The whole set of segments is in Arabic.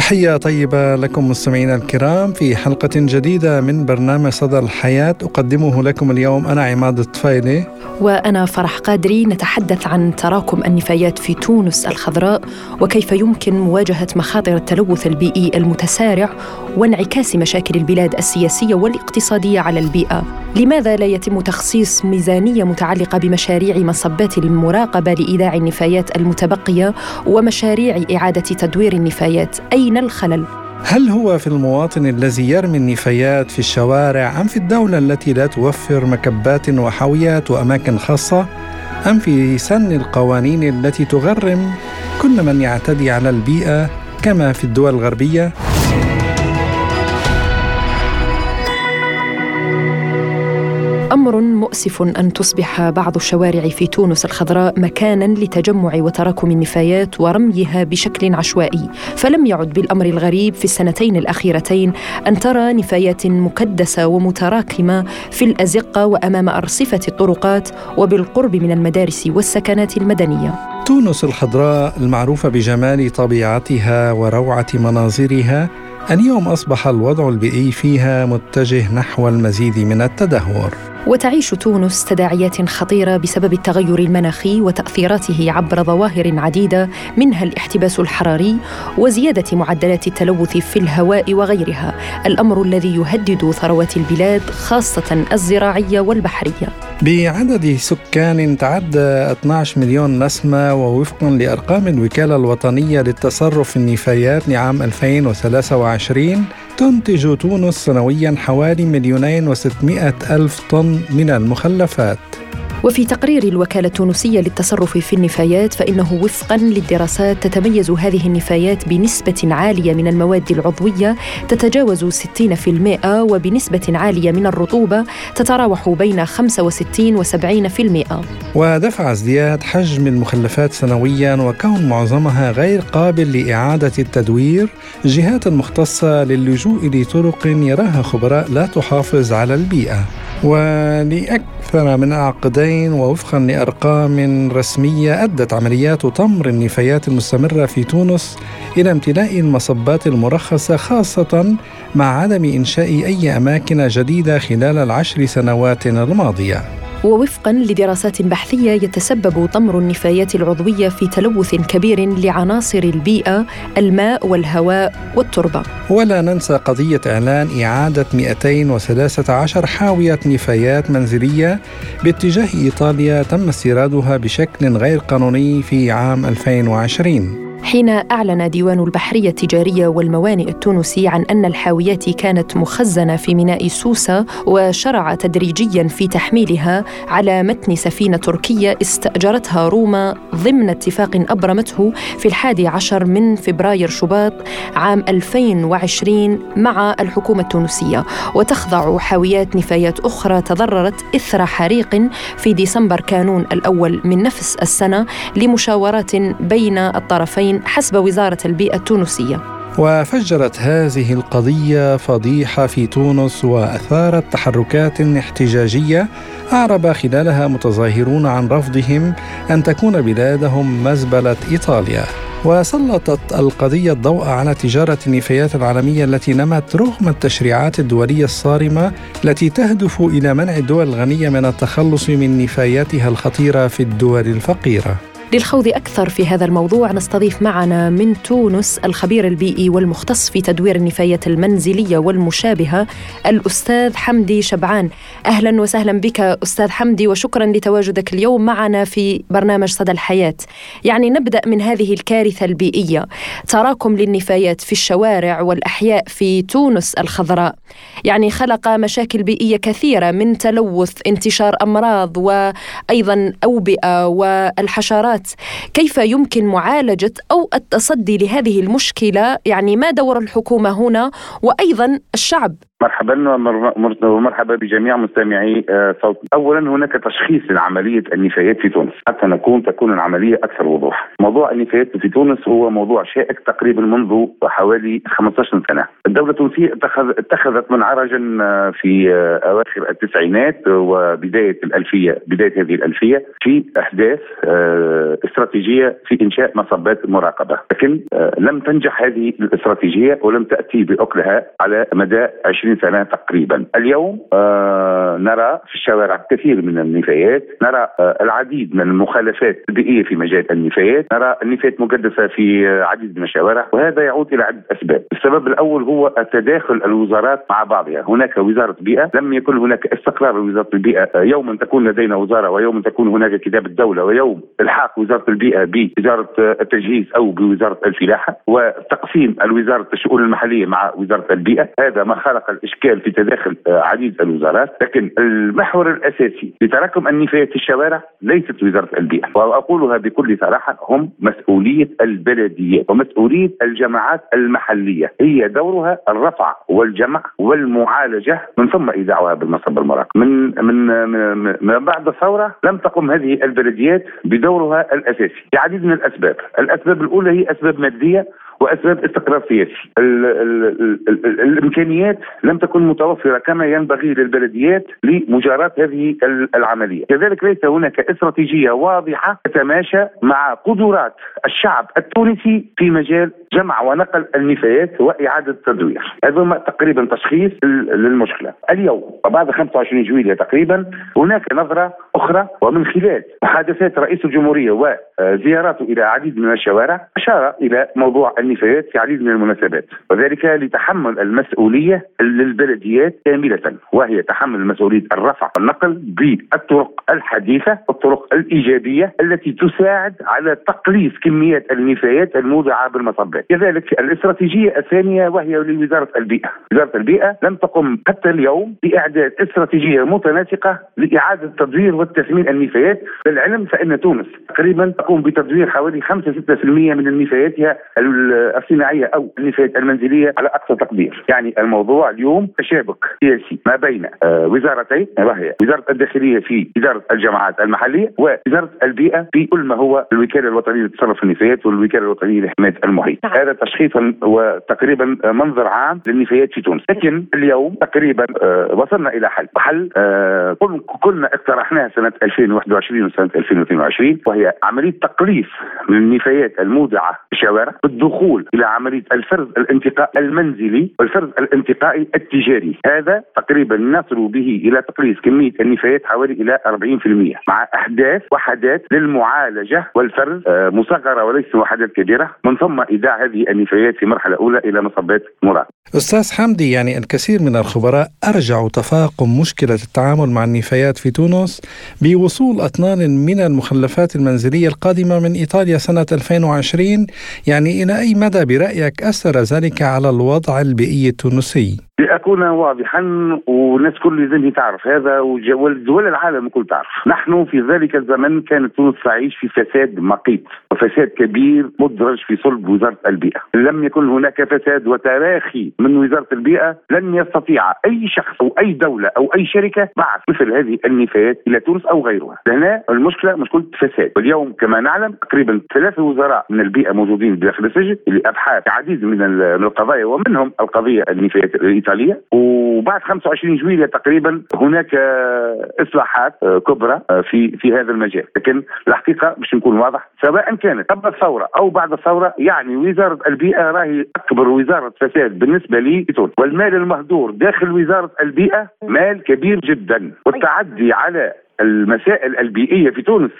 تحية طيبة لكم مستمعينا الكرام في حلقة جديدة من برنامج صدى الحياة. أقدمه لكم اليوم أنا عماد الطفيلي. وأنا فرح قادري نتحدث عن تراكم النفايات في تونس الخضراء وكيف يمكن مواجهة مخاطر التلوث البيئي المتسارع وانعكاس مشاكل البلاد السياسية والاقتصادية على البيئة. لماذا لا يتم تخصيص ميزانية متعلقة بمشاريع مصبات المراقبة لإيداع النفايات المتبقية ومشاريع إعادة تدوير النفايات؟ أين الخلل؟ هل هو في المواطن الذي يرمي النفايات في الشوارع أم في الدولة التي لا توفر مكبات وحاويات وأماكن خاصة؟ أم في سن القوانين التي تغرم كل من يعتدي على البيئة كما في الدول الغربية؟ أمر مؤسف أن تصبح بعض الشوارع في تونس الخضراء مكانا لتجمع وتراكم النفايات ورميها بشكل عشوائي. فلم يعد بالأمر الغريب في السنتين الأخيرتين أن ترى نفايات مكدسة ومتراكمة في الأزقة وأمام أرصفة الطرقات وبالقرب من المدارس والسكنات المدنية. تونس الخضراء المعروفة بجمال طبيعتها وروعة مناظرها اليوم أصبح الوضع البيئي فيها متجه نحو المزيد من التدهور. وتعيش تونس تداعيات خطيرة بسبب التغير المناخي وتأثيراته عبر ظواهر عديدة منها الاحتباس الحراري وزيادة معدلات التلوث في الهواء وغيرها الأمر الذي يهدد ثروات البلاد خاصة الزراعية والبحرية. بعدد سكان تعدى 12 مليون نسمة ووفقا لأرقام الوكالة الوطنية للتصرف في النفايات لعام 2023 تنتج تونس سنويا حوالي مليونين وستمائة ألف طن من المخلفات. وفي تقرير الوكالة التونسية للتصرف في النفايات فإنه وفقا للدراسات تتميز هذه النفايات بنسبة عالية من المواد العضوية تتجاوز 60% وبنسبة عالية من الرطوبة تتراوح بين 65 و 70% ودفع ازدياد حجم المخلفات سنويا وكون معظمها غير قابل لإعادة التدوير جهات مختصة للجوء لطرق يراها خبراء لا تحافظ على البيئة. ولأكثر من عقدين ووفقا لأرقام رسمية أدت عمليات طمر النفايات المستمرة في تونس إلى امتلاء المصبات المرخصة خاصة مع عدم إنشاء أي أماكن جديدة خلال العشر سنوات الماضية. ووفقا لدراسات بحثية يتسبب طمر النفايات العضوية في تلوث كبير لعناصر البيئة الماء والهواء والتربة. ولا ننسى قضية إعلان إعادة 213 حاوية نفايات منزلية باتجاه إيطاليا تم استيرادها بشكل غير قانوني في عام 2020. حين أعلن ديوان البحرية التجارية والموانئ التونسي عن أن الحاويات كانت مخزنة في ميناء سوسة وشرع تدريجيا في تحميلها على متن سفينة تركية استأجرتها روما ضمن اتفاق أبرمته في الحادي عشر من فبراير شباط عام 2020 مع الحكومة التونسية. وتخضع حاويات نفايات أخرى تضررت إثر حريق في ديسمبر كانون الأول من نفس السنة لمشاورات بين الطرفين حسب وزارة البيئة التونسية. وفجرت هذه القضية فضيحة في تونس وأثارت تحركات احتجاجية أعرب خلالها متظاهرون عن رفضهم أن تكون بلادهم مزبلة إيطاليا. وسلطت القضية الضوء على تجارة النفايات العالمية التي نمت رغم التشريعات الدولية الصارمة التي تهدف إلى منع الدول الغنية من التخلص من نفاياتها الخطيرة في الدول الفقيرة. للخوض أكثر في هذا الموضوع. نستضيف معنا من تونس الخبير البيئي والمختص في تدوير النفايات المنزلية والمشابهة الأستاذ حمدي شبعان. أهلا وسهلا بك أستاذ حمدي وشكرا لتواجدك اليوم معنا في برنامج صدى الحياة. يعني نبدأ من هذه الكارثة البيئية. تراكم للنفايات في الشوارع والأحياء في تونس الخضراء. يعني خلق مشاكل بيئية كثيرة من تلوث انتشار أمراض وأيضا أوبئة والحشرات الحالات كيف يمكن معالجة أو التصدي لهذه المشكلة؟ يعني ما دور الحكومة هنا؟ وأيضا الشعب. مرحبا ومرحبا بجميع مستمعي آه، صوت. اولا هناك تشخيص لعملية النفايات في تونس. حتى نكون تكون العملية أكثر وضوح موضوع النفايات في تونس هو موضوع شائك تقريبا منذ حوالي 15 سنة. الدولة التونسية اتخذت منعرجا آه، في آه، أواخر التسعينات وبداية الالفيه بداية هذه الألفية في احداث استراتيجية في إنشاء مصبات مراقبة. لكن لم تنجح هذه الاستراتيجية ولم تأتي بأكلها على مدى 20 20 سنة تقريبا. اليوم آه نرى في الشوارع كثير من النفايات. نرى آه العديد من المخالفات البيئية في مجال النفايات. نرى النفايات مكدسه في عديد من الشوارع وهذا يعود إلى عدة أسباب. السبب الأول هو تداخل الوزارات مع بعضها. هناك وزارة بيئه لم يكن هناك استقرار لوزارة البيئة. آه يوما تكون لدينا وزارة ويوما تكون هناك كتاب الدولة ويوم الحاق وزارة البيئة بوزارة آه، التجهيز أو بوزارة الفلاحة وتقسيم الوزارة الشؤون المحلية مع وزارة البيئة. هذا ما خلق الاشكال في تداخل آه، عديد الوزارات لكن المحور الأساسي لتراكم النفايات في الشوارع ليست وزارة البيئة. وأقولها بكل صراحة هم مسؤولية البلديات ومسؤولية الجماعات المحلية. هي دورها الرفع والجمع والمعالجة من ثم ايداعها بالمصب المراقب من من من بعد الثورة لم تقم هذه البلديات بدورها الأساسي. لعديد من الأسباب. الأسباب الأولى هي أسباب مادية وأسباب استقرار سياسي ال ال ال ال الإمكانيات لم تكن متوفرة كما ينبغي للبلديات لمجاراة هذه العملية. كذلك ليس هناك استراتيجية واضحة تتماشى مع قدرات الشعب التونسي في مجال جمع ونقل النفايات وإعادة التدوير. هذا تقريبا تشخيص للمشكلة. اليوم وبعد 25 جويلية تقريبا هناك نظرة أخرى ومن خلال محادثات رئيس الجمهورية وزياراته إلى عديد من الشوارع أشار إلى موضوع النفايات في عديد من المناسبات وذلك لتحمل المسؤولية للبلديات كاملة وهي تحمل مسؤولية الرفع والنقل بالطرق الحديثة والطرق الإيجابية التي تساعد على تقليص كميات النفايات الموضعة بالمصبات كذلك الاستراتيجية الثانية وهي لوزارة البيئة. وزارة البيئة لم تقم حتى اليوم بإعداد استراتيجية متناسقة لإعادة تدوير وتثمين النفايات للعلم فإن تونس تقريبا تقوم بتدوير حوالي 5 6% من نفاياتها الصناعية أو النفايات المنزلية على أقصى تقدير، يعني الموضوع اليوم تشابك سياسي ما بين آه، وزارتين وهي وزارة الداخلية في اداره الجماعات المحلية ووزارة البيئة في كل ما هو الوكالة الوطنية للتصرف في النفايات والوكالة الوطنية لحماية المحيط، نعم. هذا تشخيص وتقريبا منظر عام للنفايات في تونس، لكن اليوم تقريبا آه، وصلنا إلى حل، حل آه، كلنا اقترحناه سنة 2021 وسنة 2022 وهي عملية تقليص من النفايات المودعه في الشوارع بالدخول إلى عملية الفرز الانتقاء المنزلي والفرز الانتقائي التجاري. هذا تقريبا نصل به إلى تقليص كمية النفايات حوالي إلى 40% مع أحداث وحدات للمعالجة والفرز آه، مصغرة وليس وحدات كبيرة من ثم إيداع هذه النفايات في مرحلة أولى إلى مصبات مراد. أستاذ حمدي يعني الكثير من الخبراء أرجعوا تفاقم مشكلة التعامل مع النفايات في تونس بوصول أطنان من المخلفات المنزلية القادمة من إيطاليا سنة 2020 يعني إلى أي مدى برأيك أثر ذلك على الوضع البيئي التونسي؟ لأكون واضحا والناس كل لازم تعرف. هذا ودول العالم الكل تعرف. نحن في ذلك الزمن كانت تونس تعيش في فساد مقيت وفساد كبير مدرج في صلب وزارة البيئة. لم يكن هناك فساد وتراخي من وزارة البيئة. لن يستطيع أي شخص أو أي دولة أو أي شركة بعث مثل هذه النفايات إلى تونس أو غيرها. هنا المشكلة مشكلة فساد. واليوم كما نعلم تقريبا ثلاثة وزراء من البيئة موجودين داخل السجن لأبحاث عديد من القضايا ومنهم القضية النفايات الإيطالية. وبعد 25 جويلية تقريبا هناك إصلاحات كبرى في في هذا المجال. لكن الحقيقة باش نكون واضح سواء كانت قبل الثورة أو بعد الثورة يعني وزارة البيئة راهي أكبر وزارة فساد بالنسبة لي والمال المهدور داخل وزارة البيئة مال كبير جدا. والتعدي على المسائل البيئية في تونس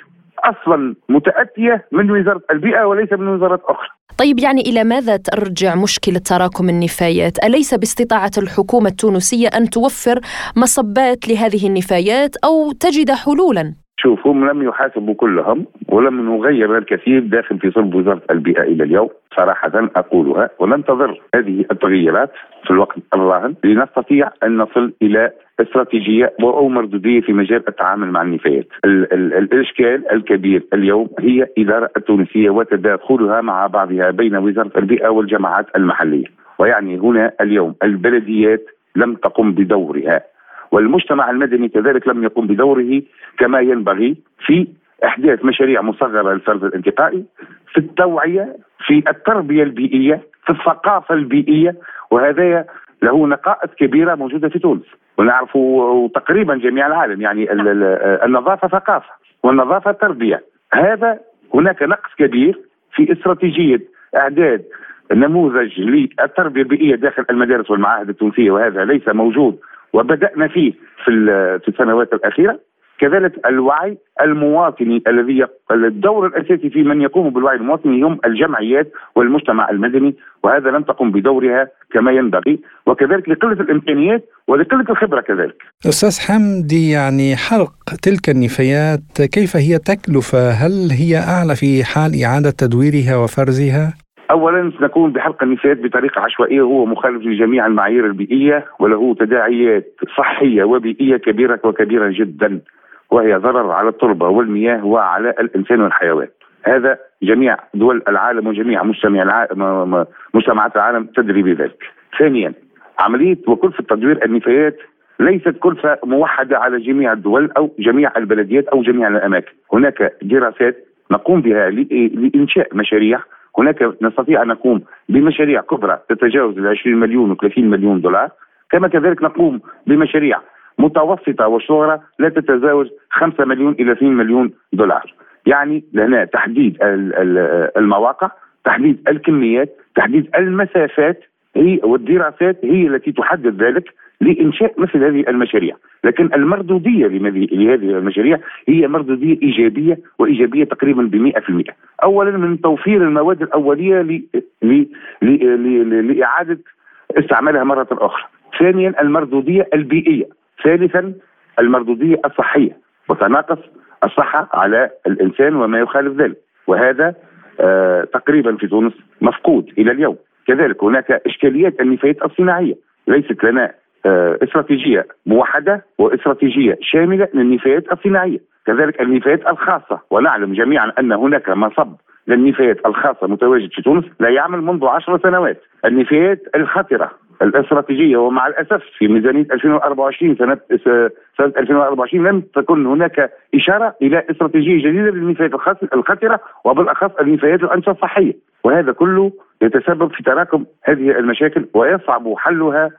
أصلا متأتية من وزارة البيئة وليس من وزارات أخرى. طيب يعني إلى ماذا ترجع مشكلة تراكم النفايات؟ أليس باستطاعة الحكومة التونسية أن توفر مصبات لهذه النفايات أو تجد حلولا؟ شوف هم لم يحاسبوا كلهم ولم نغير الكثير داخل في صلب وزارة البيئة إلى اليوم صراحة أقولها ولن تضر هذه التغييرات في الوقت الراهن لنستطيع أن نصل إلى استراتيجية أو مردودية في مجال التعامل مع النفايات. ال ال الإشكال الكبير اليوم هي إدارة التونسية وتداخلها مع بعضها بين وزارة البيئة والجماعات المحلية. ويعني هنا اليوم البلديات لم تقم بدورها والمجتمع المدني كذلك لم يقم بدوره كما ينبغي في إحداث مشاريع مصغرة للفرد الانتقائي في التوعية في التربية البيئية في الثقافة البيئية وهذا له نقائص كبيرة موجودة في تونس. ونعرف تقريبا جميع العالم يعني النظافة ثقافة والنظافة تربية. هذا هناك نقص كبير في استراتيجية إعداد نموذج للتربية البيئية داخل المدارس والمعاهد التونسية وهذا ليس موجود وبدأنا فيه في في السنوات الأخيرة كذلك الوعي المواطني الذي الدور الأساسي في من يقوم بالوعي المواطني هم الجمعيات والمجتمع المدني وهذا لم تقم بدورها كما ينبغي وكذلك لقلة الإمكانيات ولقلة الخبرة كذلك. أستاذ حمدي يعني حرق تلك النفايات كيف هي تكلفة؟ هل هي أعلى في حال إعادة تدويرها وفرزها؟ اولا سنكون بحلق النفايات بطريقة عشوائية وهو مخالف لجميع المعايير البيئية وله تداعيات صحية وبيئية كبيرة وكبيرة جدا وهي ضرر على التربة والمياه وعلى الإنسان والحيوان. هذا جميع دول العالم وجميع مجتمع العالم مجتمعات العالم تدري بذلك. ثانيا عملية وكلفة تدوير النفايات ليست كلفة موحدة على جميع الدول أو جميع البلديات أو جميع الأماكن، هناك دراسات نقوم بها لإنشاء مشاريع هناك نستطيع أن نقوم بمشاريع كبرى تتجاوز ال 20 مليون و 30 مليون دولار. كما كذلك نقوم بمشاريع متوسطة وصغرى لا تتجاوز 5 مليون إلى 2 مليون دولار. يعني لهنا تحديد المواقع تحديد الكميات تحديد المسافات هي والدراسات هي التي تحدد ذلك. لإنشاء مثل هذه المشاريع، لكن المردودية لهذه المشاريع هي مردودية إيجابية وإيجابية تقريبا ب 100%. اولا من توفير المواد الأولية. لإعادة استعمالها مرة أخرى. ثانيا المردودية البيئية. ثالثا المردودية الصحية وتناقص الصحة على الإنسان وما يخالف ذلك، وهذا آه تقريبا في تونس مفقود إلى اليوم. كذلك هناك إشكاليات النفايات الصناعية ليست لنا استراتيجية موحدة واستراتيجية شاملة للنفايات الصناعية، كذلك النفايات الخاصة. ونعلم جميعا أن هناك مصب للنفايات الخاصة متواجد في تونس لا يعمل منذ عشر سنوات، النفايات الخطرة الاستراتيجية ومع الأسف في ميزانية 2024 سنة سنة 2024 لم تكن هناك إشارة إلى استراتيجية جديدة للنفايات الخطرة وبالأخص النفايات الانشطه الصحيه وهذا كله يتسبب في تراكم هذه المشاكل ويصعب حلها آه،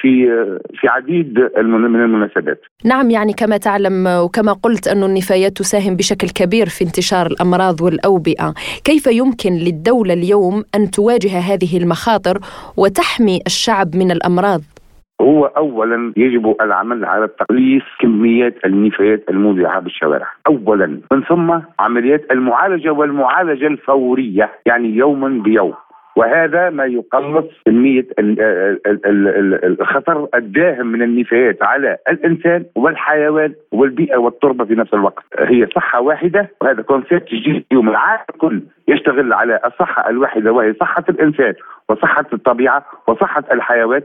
في في عديد من المناسبات. نعم يعني كما تعلم وكما قلت أن النفايات تساهم بشكل كبير في انتشار الأمراض والأوبئة، كيف يمكن للدولة اليوم أن تواجه هذه المخاطر وتحمي الشعب من الأمراض؟ هو اولا يجب العمل على تقليص كميات النفايات الموضعة بالشوارع، اولا من ثم عمليات المعالجة والمعالجة الفورية يعني يوما بيوم. وهذا ما يقلص كمية الخطر الداهم من النفايات على الإنسان والحيوان والبيئة والتربة في نفس الوقت. هي صحة واحدة وهذا كونسيبت جديد اليوم العالم الكل يشتغل على الصحة الواحدة وهي صحة الإنسان وصحة الطبيعة وصحة الحيوان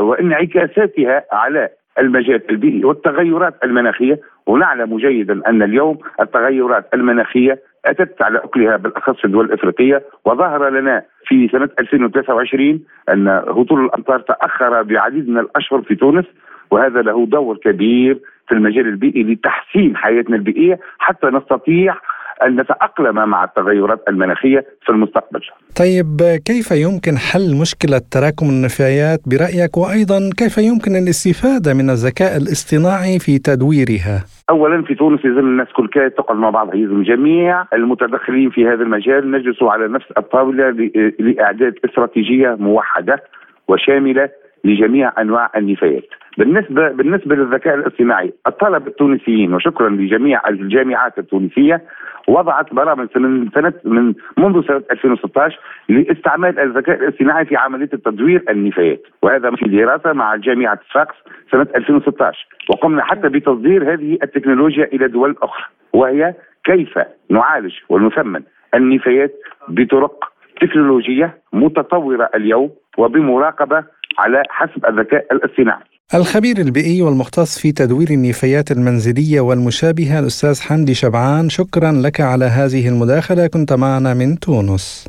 وانعكاساتها على المجال البيئي والتغيرات المناخية. ونعلم جيدا أن اليوم التغيرات المناخية أتت على أكلها بالأخص الدول الإفريقية وظهر لنا في سنة 2023 أن هطول الأمطار تأخر بعديد من الأشهر في تونس وهذا له دور كبير في المجال البيئي لتحسين حياتنا البيئية حتى نستطيع أن نتأقلم مع التغيرات المناخية في المستقبل طيب كيف يمكن حل مشكلة تراكم النفايات برأيك وأيضا كيف يمكن الاستفادة من الذكاء الاصطناعي في تدويرها؟ اولا في تونس يلزم الناس كل كانت تقعد مع بعضها يلزم جميع المتدخلين في هذا المجال نجلسوا على نفس الطاولة لإعداد استراتيجية موحدة وشاملة لجميع أنواع النفايات. بالنسبة بالنسبة للذكاء الاصطناعي الطلبه التونسيين وشكرا لجميع الجامعات التونسية وضعت برامج من سنه من منذ سنة 2016 لاستعمال الذكاء الاصطناعي في عملية التدوير النفايات وهذا في دراسة مع جامعة فاكس سنة 2016 وقمنا حتى بتصدير هذه التكنولوجيا إلى دول أخرى وهي كيف نعالج ونثمن النفايات بطرق تكنولوجية متطورة اليوم وبمراقبة على حسب الذكاء الاصطناعي. الخبير البيئي والمختص في تدوير النفايات المنزلية والمشابهة الأستاذ حمدي شبعان شكرا لك على هذه المداخلة. كنت معنا من تونس.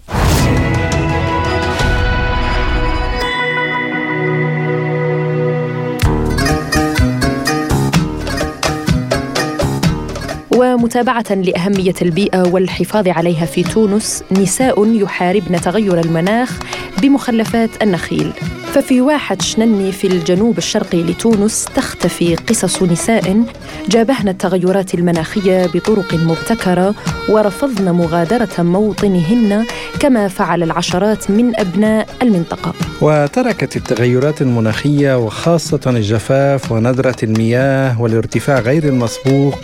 ومتابعة لأهمية البيئة والحفاظ عليها في تونس نساء يحاربن تغير المناخ بمخلفات النخيل. ففي واحة شنني في الجنوب الشرقي لتونس تختفي قصص نساء جابهن التغيرات المناخية بطرق مبتكرة ورفضن مغادرة موطنهن كما فعل العشرات من أبناء المنطقة. وتركت التغيرات المناخية وخاصة الجفاف وندرة المياه والارتفاع غير المسبوق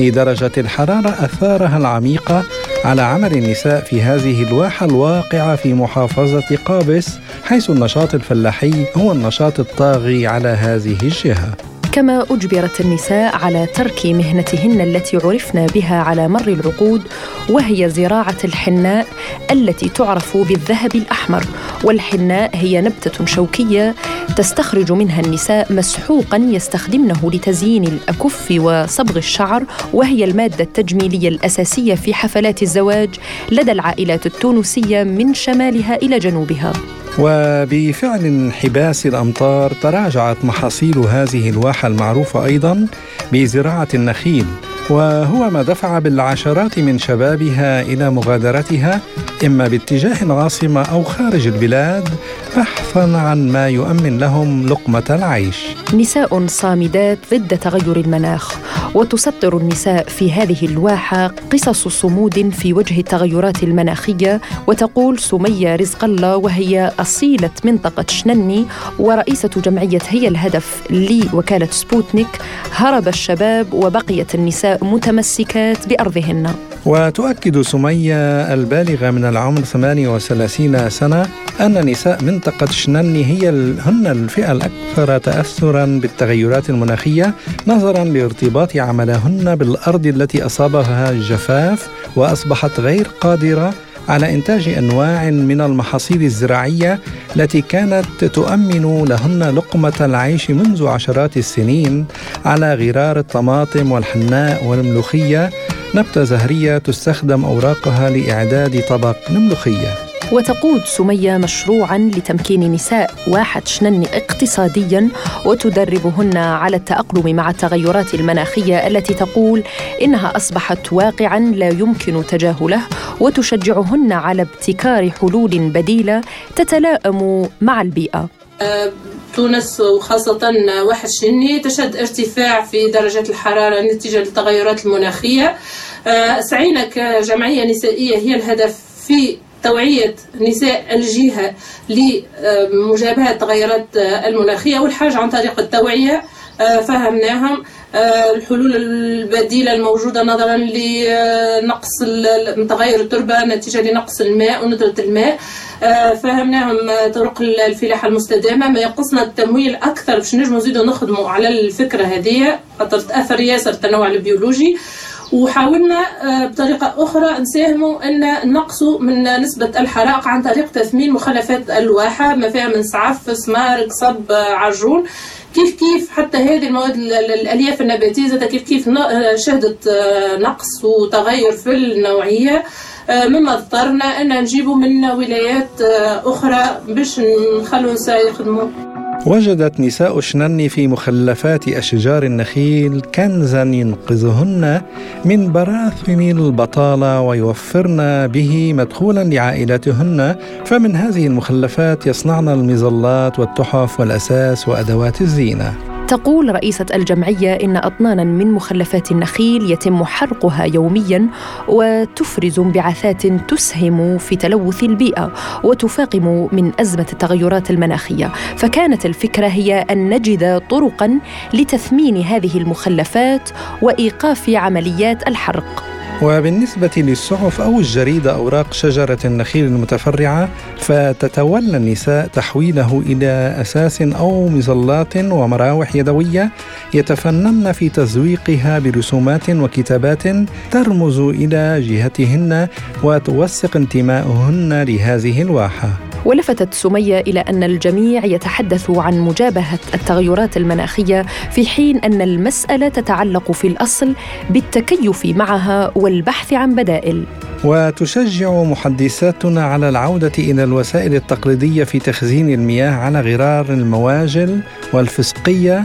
لدرجة الحرارة أثارها العميقة على عمل النساء في هذه الواحة الواقعة في محافظة قابس حيث النشاط الفلاحي هو النشاط الطاغي على هذه الجهة. كما أجبرت النساء على ترك مهنتهن التي عرفنا بها على مر العقود وهي زراعة الحناء التي تعرف بالذهب الأحمر. والحناء هي نبتة شوكية تستخرج منها النساء مسحوقا يستخدمنه لتزيين الأكف وصبغ الشعر وهي المادة التجميلية الأساسية في حفلات الزواج لدى العائلات التونسية من شمالها إلى جنوبها. وبفعل انحباس الأمطار تراجعت محاصيل هذه الواحه المعروفة أيضا بزراعة النخيل. وهو ما دفع بالعشرات من شبابها إلى مغادرتها إما باتجاه العاصمه أو خارج البلاد بحثا عن ما يؤمن لهم لقمة العيش. نساء صامدات ضد تغير المناخ وتسطر النساء في هذه الواحة قصص صمود في وجه التغيرات المناخية وتقول سمية رزق الله وهي أصيلة منطقة شنني ورئيسة جمعية هي الهدف لوكاله سبوتنيك هرب الشباب وبقيت النساء متمسكات بأرضهن. وتؤكد سمية البالغة من العمر 38 سنة أن نساء منطقة شنني هي هن الفئة الأكثر تاثرا بالتغيرات المناخية نظرا لارتباط عملهن بالأرض التي أصابها الجفاف وأصبحت غير قادرة على إنتاج أنواع من المحاصيل الزراعية التي كانت تؤمن لهن لقمة العيش منذ عشرات السنين على غرار الطماطم والحناء والملوخية. نبتة زهرية تستخدم أوراقها لإعداد طبق الملوخيه وتقود سمية مشروعا لتمكين نساء واحد شنن اقتصاديا وتدربهن على التأقلم مع التغيرات المناخية التي تقول إنها أصبحت واقعا لا يمكن تجاهله وتشجعهن على ابتكار حلول بديلة تتلائم مع البيئة. أه، تونس وخاصة واحد شني تشهد ارتفاع في درجة الحرارة نتيجة للتغيرات المناخية. أه، سعينا كجمعية نسائية هي الهدف في توعية نساء الجهة لمجابهة التغيرات المناخية والحاجة عن طريق التوعية آه، فهمناهم. آه، الحلول البديلة الموجودة نظرا لنقص تغير التربة نتيجة لنقص الماء وندرة الماء. آه، فهمناهم طرق الفلاحة المستدامة. ما ينقصنا التمويل أكثر باش نجموا نزيدوا نخدموا على الفكرة هذه خاطر تأثر ياسر التنوع البيولوجي. وحاولنا آه، بطريقة أخرى نساهموا أن نقصوا من نسبة الحرائق عن طريق تثمين مخلفات الواحة ما فيها من سعف سمار قصب عجون كيف كيف حتى هذه المواد الألياف النباتية زاد كيف كيف آه، شهدت آه، نقص وتغير في النوعية. مما اضطرنا إن نجيبوا من ولايات أخرى باش نخلوا النساء يخدموا وجدت نساء شنن في مخلفات أشجار النخيل كنزا ينقذهن من براثن البطالة ويوفرن به مدخولا لعائلاتهن فمن هذه المخلفات يصنعن المظلات والتحف والأساس وأدوات الزينة. تقول رئيسة الجمعية إن أطنانا من مخلفات النخيل يتم حرقها يوميا وتفرز انبعاثات تسهم في تلوث البيئة وتفاقم من أزمة التغيرات المناخية. فكانت الفكرة هي أن نجد طرقا لتثمين هذه المخلفات وإيقاف عمليات الحرق. وبالنسبة للسعف أو الجريدة أوراق شجرة النخيل المتفرعة فتتولى النساء تحويله إلى أساس أو مظلات ومراوح يدوية يتفنن في تزويقها برسومات وكتابات ترمز إلى جهتهن وتوثق انتماءهن لهذه الواحة. ولفتت سمية إلى أن الجميع يتحدث عن مجابهة التغيرات المناخية في حين أن المسألة تتعلق في الأصل بالتكيف معها والبحث عن بدائل. وتشجع محدثاتنا على العودة إلى الوسائل التقليدية في تخزين المياه على غرار المواجل والفسقية.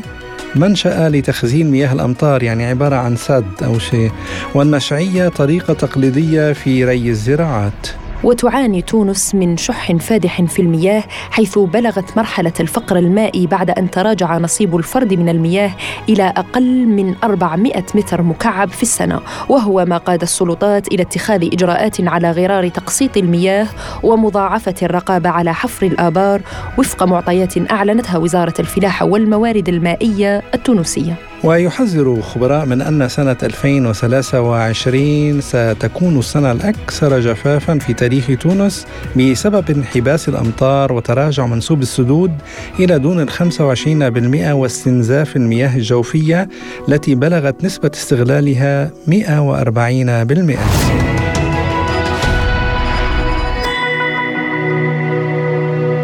منشأة لتخزين مياه الأمطار يعني عبارة عن سد أو شيء. والنشعية طريقة تقليدية في ري الزراعات. وتعاني تونس من شح فادح في المياه حيث بلغت مرحلة الفقر المائي بعد أن تراجع نصيب الفرد من المياه إلى أقل من 400 متر مكعب في السنة وهو ما قاد السلطات إلى اتخاذ إجراءات على غرار تقسيط المياه ومضاعفة الرقابة على حفر الآبار وفق معطيات أعلنتها وزارة الفلاحة والموارد المائية التونسية. ويحذر خبراء من أن سنة 2023 ستكون السنة الأكثر جفافا في تاريخ تونس بسبب انحباس الأمطار وتراجع منسوب السدود إلى دون ال 25% واستنزاف المياه الجوفية التي بلغت نسبة استغلالها 140%.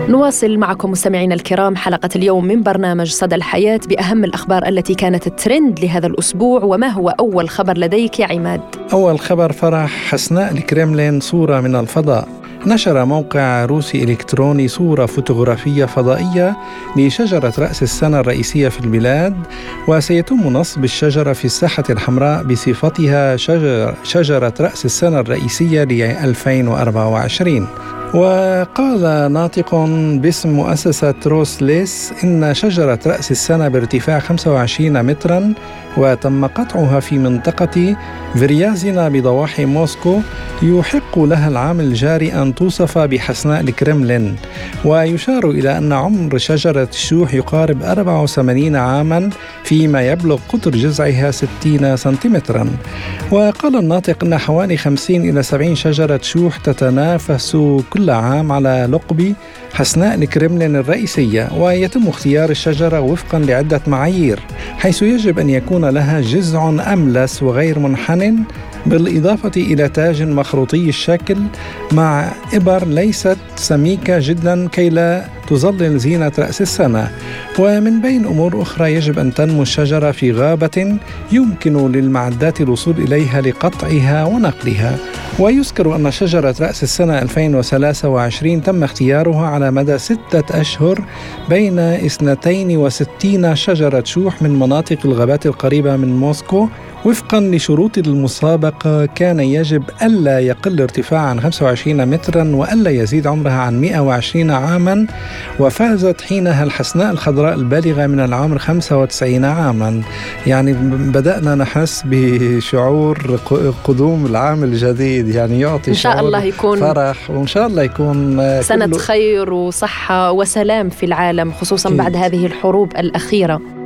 نواصل معكم مستمعينا الكرام حلقة اليوم من برنامج صدى الحياة بأهم الأخبار التي كانت الترند لهذا الأسبوع وما هو أول خبر لديك يا عماد؟ أول خبر فرح حسناء الكريملين صورة من الفضاء نشر موقع روسي إلكتروني صورة فوتوغرافية فضائية لشجرة رأس السنة الرئيسية في البلاد وسيتم نصب الشجرة في الساحة الحمراء بصفتها شجر شجرة رأس السنة الرئيسية ل 2024 وقال ناطق باسم مؤسسة روسليس إن شجرة رأس السنة بارتفاع 25 مترا وتم قطعها في منطقة فيريازينا بضواحي موسكو يحق لها العام الجاري أن توصف بحسناء الكرملين. ويشار إلى أن عمر شجرة الشوح يقارب 84 عاما فيما يبلغ قطر جذعها 60 سنتيمترا. وقال الناطق أن حوالي 50 إلى 70 شجرة شوح تتنافس كل عام على لقب حسناء الكرملين الرئيسية ويتم اختيار الشجرة وفقا لعدة معايير حيث يجب أن يكون لها جذع أملس وغير منحن بالإضافة إلى تاج مخروطي الشكل مع إبر ليست سميكة جدا كي لا تظلل زينة رأس السنة. ومن بين أمور أخرى يجب أن تنمو الشجرة في غابة يمكن للمعدات الوصول إليها لقطعها ونقلها. ويذكر أن شجرة رأس السنة 2023 تم اختيارها على مدى ستة أشهر بين 62 شجرة شوح من مناطق الغابات القريبة من موسكو وفقا لشروط المسابقة كان يجب ألا يقل ارتفاعها عن 25 مترا وألا يزيد عمرها عن 120 عاما وفازت حينها الحسناء الخضراء البالغة من العمر 95 عاما. يعني بدأنا نحس بشعور قدوم العام الجديد يعني يعطي إن شاء الله يكون فرح وإن شاء الله يكون سنة خير وصحة وسلام في العالم خصوصا بعد هذه الحروب الأخيرة.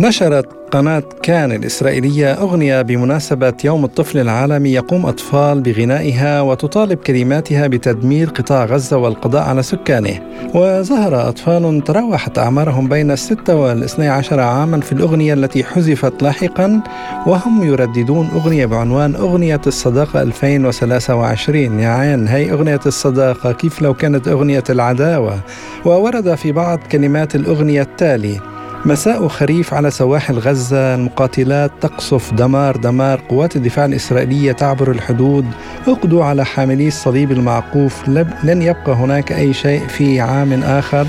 نشرت قناة كان الإسرائيلية أغنية بمناسبة يوم الطفل العالمي يقوم أطفال بغنائها وتطالب كلماتها بتدمير قطاع غزة والقضاء على سكانه. وظهر أطفال تراوحت أعمارهم بين الستة والإثني عشر عاما في الأغنية التي حذفت لاحقا وهم يرددون أغنية بعنوان أغنية الصداقة 2023 يا عين هي أغنية الصداقة كيف لو كانت أغنية العداوة؟ وورد في بعض كلمات الأغنية التالي مساء خريف على سواحل غزة. المقاتلات تقصف دمار دمار قوات الدفاع الإسرائيلية تعبر الحدود. أقضوا على حاملي الصليب المعقوف. لن يبقى هناك أي شيء في عام آخر.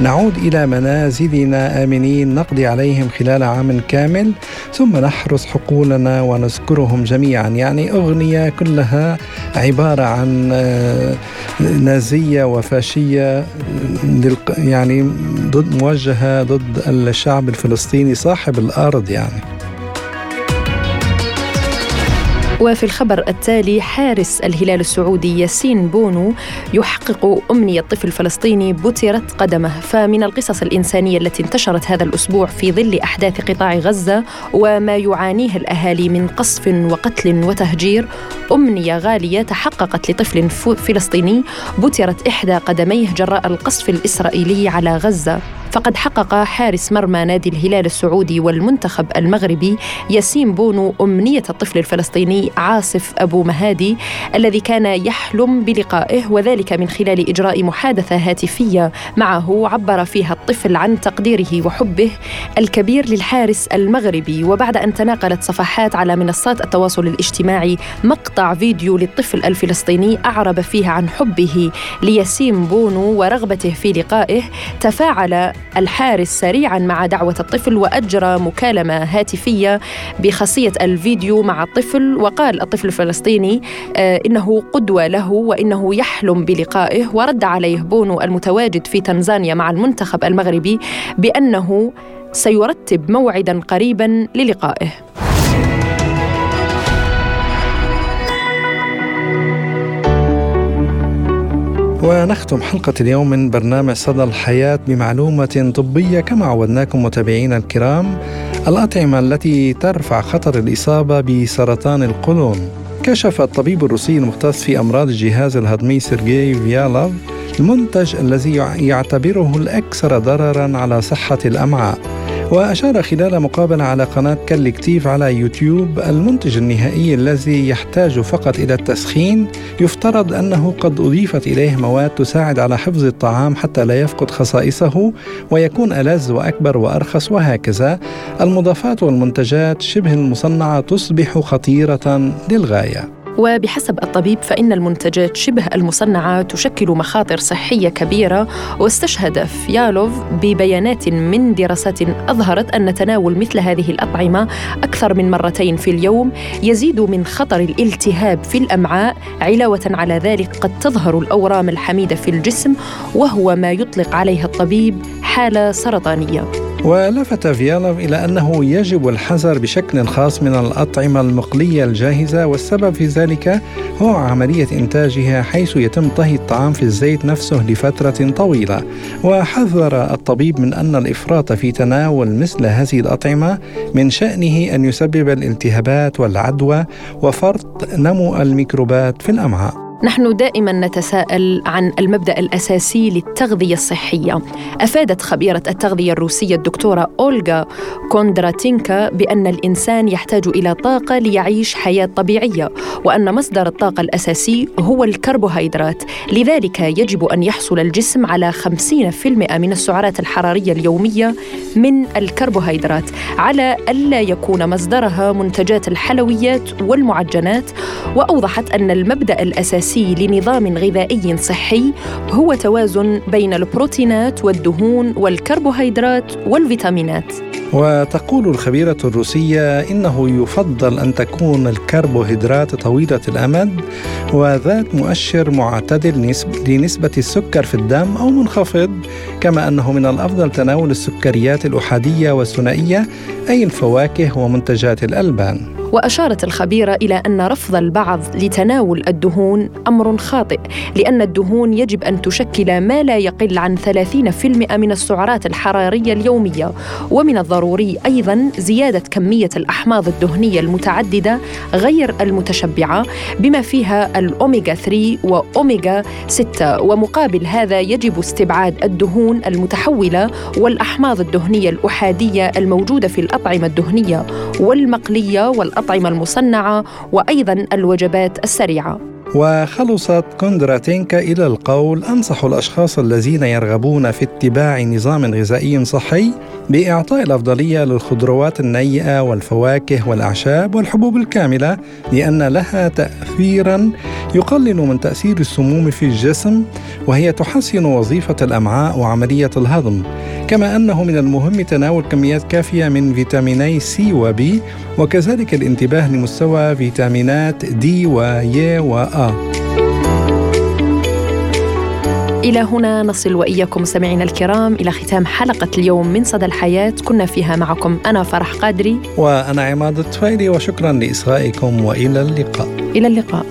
نعود إلى منازلنا. آمنين. نقضي عليهم خلال عام كامل. ثم نحرس حقولنا ونذكرهم جميعا. يعني أغنية كلها عبارة عن آه، نازية وفاشية يعني ضد موجهة ضد الشعب الفلسطيني صاحب الأرض يعني. وفي الخبر التالي حارس الهلال السعودي ياسين بونو يحقق أمنية طفل فلسطيني بترت قدمه. فمن القصص الإنسانية التي انتشرت هذا الأسبوع في ظل أحداث قطاع غزة وما يعانيه الأهالي من قصف وقتل وتهجير أمنية غالية تحققت لطفل فلسطيني بترت إحدى قدميه جراء القصف الإسرائيلي على غزة. فقد حقق حارس مرمى نادي الهلال السعودي والمنتخب المغربي ياسين بونو أمنية الطفل الفلسطيني عاصف أبو مهادي الذي كان يحلم بلقائه وذلك من خلال إجراء محادثة هاتفية معه عبر فيها الطفل عن تقديره وحبه الكبير للحارس المغربي. وبعد أن تناقلت صفحات على منصات التواصل الاجتماعي مقطع فيديو للطفل الفلسطيني أعرب فيه عن حبه لياسين بونو ورغبته في لقائه تفاعل الحارس سريعا مع دعوة الطفل وأجرى مكالمة هاتفية بخاصية الفيديو مع الطفل وقال الطفل الفلسطيني آه، إنه قدوة له وإنه يحلم بلقائه ورد عليه بونو المتواجد في تنزانيا مع المنتخب المغربي بأنه سيرتب موعدا قريبا للقائه. ونختم حلقة اليوم من برنامج صدى الحياة بمعلومة طبية كما عودناكم متابعينا الكرام الأطعمة التي ترفع خطر الإصابة بسرطان القولون. كشف الطبيب الروسي المختص في أمراض الجهاز الهضمي سيرجي فيالوف المنتج الذي يعتبره الأكثر ضررا على صحة الأمعاء. وأشار خلال مقابلة على قناة كالكتيف على يوتيوب المنتج النهائي الذي يحتاج فقط إلى التسخين. يفترض أنه قد أضيفت إليه مواد تساعد على حفظ الطعام حتى لا يفقد خصائصه ويكون ألذ وأكبر وأرخص وهكذا. المضافات والمنتجات شبه المصنعة تصبح خطيرة للغاية. وبحسب الطبيب فإن المنتجات شبه المصنعة تشكل مخاطر صحية كبيرة واستشهد فيالوف ببيانات من دراسات أظهرت أن تناول مثل هذه الأطعمة أكثر من مرتين في اليوم يزيد من خطر الالتهاب في الأمعاء علاوة على ذلك قد تظهر الأورام الحميدة في الجسم وهو ما يطلق عليه الطبيب حالة سرطانية. ولفت فيالوف إلى أنه يجب الحذر بشكل خاص من الأطعمة المقلية الجاهزة والسبب في ذلك هو عملية إنتاجها حيث يتم طهي الطعام في الزيت نفسه لفترة طويلة. وحذر الطبيب من أن الإفراط في تناول مثل هذه الأطعمة من شأنه أن يسبب الالتهابات والعدوى وفرط نمو الميكروبات في الأمعاء. نحن دائما نتساءل عن المبدأ الأساسي للتغذية الصحية. أفادت خبيرة التغذية الروسية الدكتورة أولغا كوندراتينكا بأن الإنسان يحتاج إلى طاقة ليعيش حياة طبيعية وأن مصدر الطاقة الأساسي هو الكربوهيدرات. لذلك يجب أن يحصل الجسم على 50% من السعرات الحرارية اليومية من الكربوهيدرات على ألا يكون مصدرها منتجات الحلويات والمعجنات. وأوضحت أن المبدأ الأساسي الأساسي لنظام غذائي صحي هو توازن بين البروتينات والدهون والكربوهيدرات والفيتامينات. وتقول الخبيرة الروسية إنه يفضل أن تكون الكربوهيدرات طويلة الأمد وذات مؤشر معتدل لنسبة السكر في الدم أو منخفض كما أنه من الأفضل تناول السكريات الأحادية والثنائية أي الفواكه ومنتجات الألبان. وأشارت الخبيرة إلى أن رفض البعض لتناول الدهون أمر خاطئ لأن الدهون يجب أن تشكل ما لا يقل عن 30% من السعرات الحرارية اليومية. ومن الضروري أيضا زيادة كمية الأحماض الدهنية المتعددة غير المتشبعة بما فيها الأوميغا 3 وأوميغا 6 ومقابل هذا يجب استبعاد الدهون المتحولة والأحماض الدهنية الأحادية الموجودة في الاطعمه الدهنية والمقلية والأطعمة الأطعمة المصنعة وأيضا الوجبات السريعة. وخلصت كوندراتينكا إلى القول أنصح الأشخاص الذين يرغبون في اتباع نظام غذائي صحي بإعطاء الأفضلية للخضروات النيئة والفواكه والأعشاب والحبوب الكاملة لأن لها تأثيرا يقلل من تأثير السموم في الجسم وهي تحسن وظيفة الأمعاء وعملية الهضم. كما أنه من المهم تناول كميات كافية من فيتاميني سي وبي وكذلك الانتباه لمستوى فيتامينات دي وي وآ إلى هنا نصل وإياكم مستمعينا الكرام إلى ختام حلقة اليوم من صدى الحياة. كنا فيها معكم أنا فرح قادري. وأنا عماد الطفيلي وشكرا لإصغائكم وإلى اللقاء. إلى اللقاء.